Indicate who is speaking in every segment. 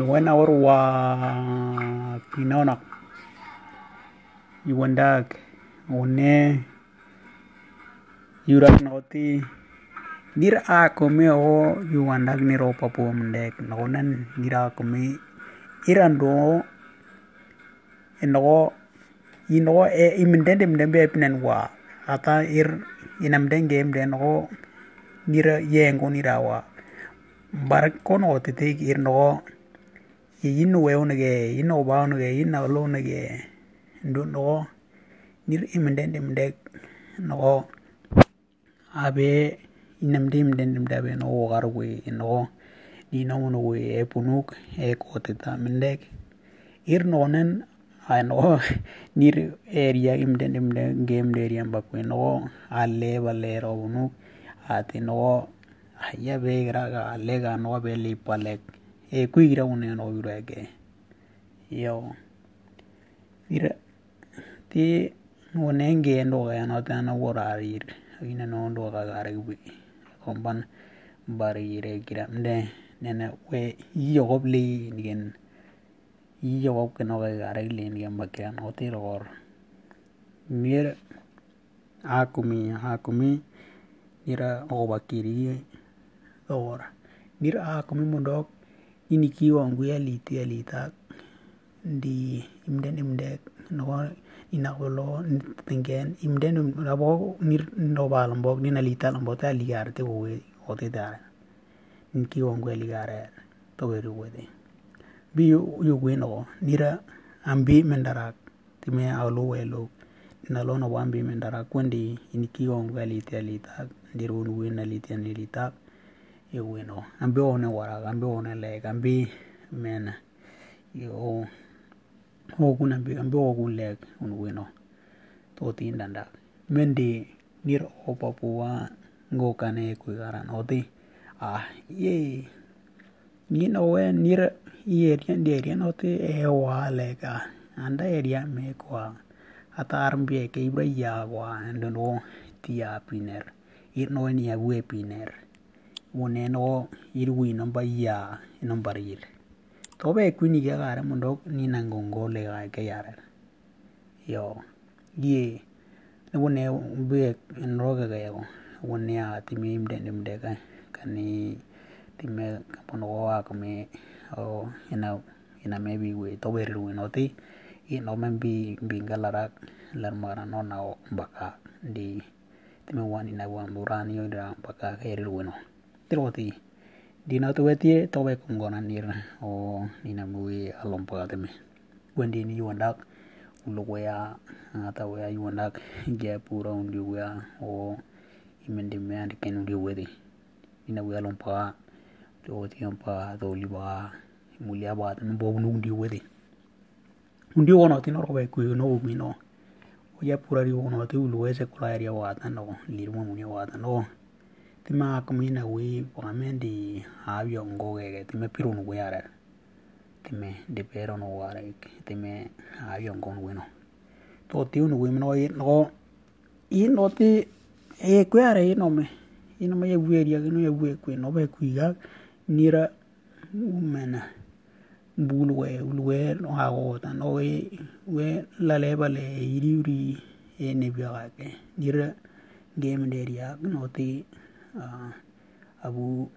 Speaker 1: one hour wa inaonak iwandak one yurak noti. Gira akome o iwandak niro papua mendek. Nonan gira akome irando enogo inogo e imendende mendembe epinan wa. Ata ir inamdenge mdenogo nira yengo nirawa barak kono tetek ir nogo ಇನ್ನು ಒಯವನಿಗೆ ಇನ್ನು ಒಬ್ಬವನಿಗೆ ಇನ್ನು ಅಲ್ಲವನಿಗೆ ಇಂದು ನಗೋ ನಿರ್ ಇಮಿಂಡೆ ನಿಮ್ಡೆ ನಗೋ ಆಬೆ ಇನ್ನಮ್ದೆ ಇಮ್ಡೆ ನಿಮ್ಡೆ ಅಬೆ ನಗೋ ಹೋಗಾರುಗುಯಿ ನಗೋ ನೀನವನುಗುಯಿ ಏ ಪುನುಕ್ ಏ ಕೋತಿದ್ದ ಮಿಂಡೆಕ್ ಇರ್ ನೋನನ್ ಆ ನಗೋ ನೀರ್ ಏರಿಯಾ ಇಮ್ಡೆ ನಿಮ್ಡೆ ಗೇಮ್ಡ್ ಏರಿಯಾ ಬಕ್ಕುಯಿ ನಗೋ ಅಲ್ಲೇ ಬಲ್ಲೇ ಇರೋ ಪುನುಕ್ ಆತಿ ನಗೋ ಹಯ್ಯ ಬೇಗರಾಗ ಅಲ್ಲೇಗ ನಗೋ ಬೆಲ್ಲಿ ಇಪ್ಪಲ್ಲೇಕ್ e kuigra une no yurege yo. Ira, ti wonenge ndo ga no ta no worarir ina no ndo ga gare wi komban bari ire gira mde nene, we yogobli nigen yogob ke no ga gare li nigen bakira no ti ror mir akumi akumi nira obakiri ora nira akumi mondok inikiwangu yalit yalitak di imden imdek noko inakolo tingen imden nabo nirobal mbok din alital mbok te aligar te kowe otete are nkiwangu aligar are tokeri wete bi yokwe noko nira ambi mendarak time alo welok nalo nabo ambi mendarak kwendi inikiwangu yalit yalitak ndirun wen alit yan yalitak alita iwino ambi one wara ambi one lek ambi mena, yo ogun ambi ambi ogun lek un wino to tin tindanda mendi nir opapua ngokane kuigaran oti ah ye ni no we nir area area oti e wa leka. Anda area me kwa atar mbie ke ibra ya kwa ndo tia piner. Ir no ni ya we piner wone no ir wi no ya no barir to be kwini ke gare mondo ni nangongo le ga ke yare. Yo, ye, ne wone be no ga ga yo wone ya timi imde imde ka kani, time kapono wa kame, o ina ina maybe we to be ru no ti. I no men bi bi galara lar mara no na baka di time wan ina wan burani yo da baka ke ru no. Tiroti di na tu wetie to be kongona nir o ni na mui alom pa teme wendi ni yuandak ulo wea ata wea yuandak ge pura undi wea. O imendi me andi ken undi wedi ni na wea alom pa to ti pa to li ba mulia ba tan bo nu undi wedi undi wono ti no ro be ku no mi no. O ya pura ri wono ti ulo ese kula ria wa tan no li mo mu ni wa tan no tima kumina wi wamendi habyo ngogege time piru nugu yare time dipero nugu yare time habyo ngo nugu no. To tiu nugu mino i no i no ti e kwe are i no me. I no me ye wi eria no ye wi kwe no be kwi ga nira umena bulwe ulwe no hago ta no we we la leba le iri uri e ne bi ga ke. Nira game de eria no ti amu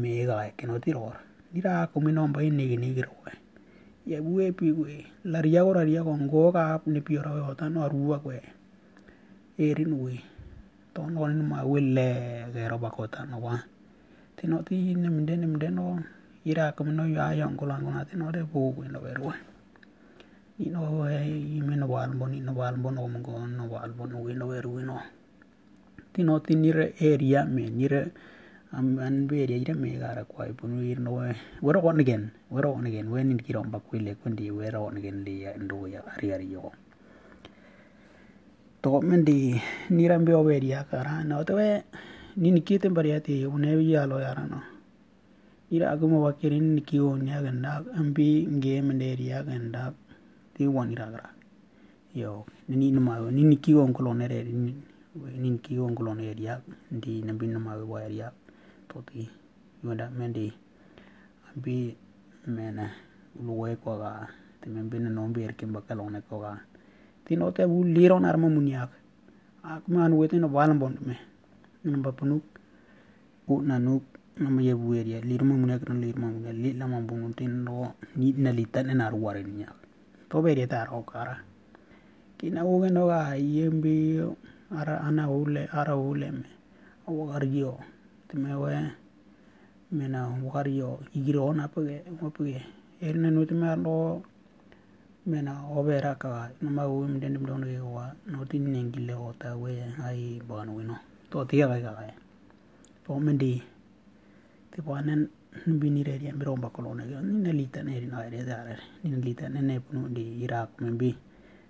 Speaker 1: meikawek kinotiror nira kumi nambarit nekenekirwae iepue ipigwe laria koraria kongookab nepioro yoton aruu akwek erinwek ton konemowole kero bakota nowan tenotin nemden nemdeno ira kominoywayon kolan konatenore bokogwen noberue nino eh, ime nobwat mbo ninoboal mbo nomongon noboal mbo nowen nowerue no. Wal bon no wal bon area me, nire, am, an be area ira me gara kwa punu ir no wero on again wero on again when in kiro mba kwile kundi wero on again li ya ndo ya, ari ari yo. To men di nira mbe o ya kara no to we, ni nikite mbari ati une ya lo yara no. Ira aguma wakirin nikio nya ganda ambi game area ganda ti wonira gara yo, ni ni ma, ni nikio onkolonere ni nin ki on kolon area di nambi no ma wa area to ti men di ambi mena luwe ko ga timembine no bir kimba kalone ko ga tino te bu liro nar ma muniak ak man wete no balam bond me namba punuk u nanuk nama ye buer area lir ma muniak no lir ma muniak lit lama bungun tin no, ni, na litan na ruare ni to be ta ro kara kina u no ga yembi ara ana arahulem wakariyo timeu mena wakariyo igirogona apege apege. Erina nutimera dogo mena oberakaga nomau mudende mudondegewa notinengilewo tawe ai baganowino totigegaikaga bomendi ya. tibanen nbinireria ya mbirombakolonege ninelita neri nagerete arere. Ninelita nenepunu di irak membi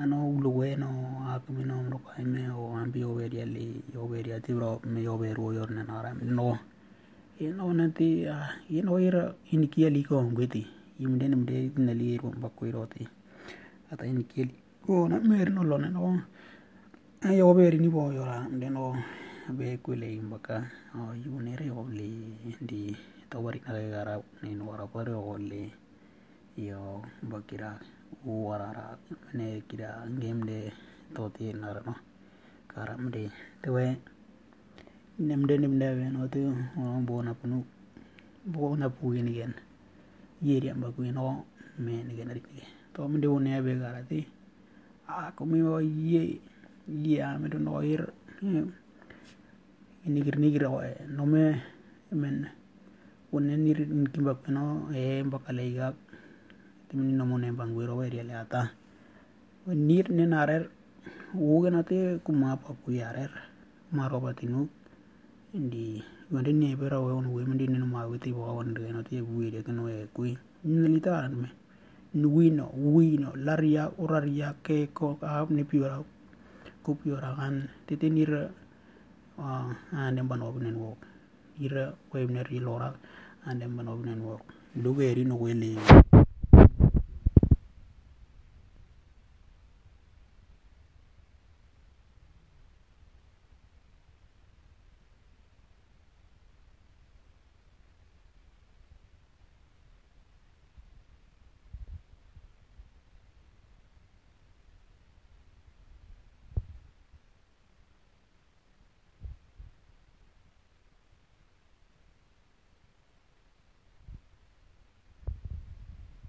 Speaker 1: ano lugueno hakumino mrukaime o ambi yoveri ali yoveri atibro me yoveri oyor ne naram no ino nanti ino ira iniki ali ko ngwiti imde nimde nali ro bakko iroti ata iniki ali ko na mer no lo no yoveri ni bo yora de no be kule imbaka o yunere yovli ndi tawari na gara ni no wara pare yovli yo bakira warara mene kira game de toti narano karam de tewe nemde nemde ven otu on bona punu bona puin gen yeri amba kuin o men gen ri to mde one be garati a komi o ye ye amedo noir inigir nigir o no me men one nir kimba kuno e mbakale igak ga ti mi no mo ne bangwiro we ri le ata nir ne narer wo gana te kuma pa ku yarer ma roba tinu ndi wonde ne be rawo on we ndi ne ma we ti bo on de no ti bu ire no e ku ni me nuino wino laria uraria ke ko a ni piora ko piora kan titinir uh, ande bano bnen wo ira webner ilora ande bano bnen wo lugeri no wele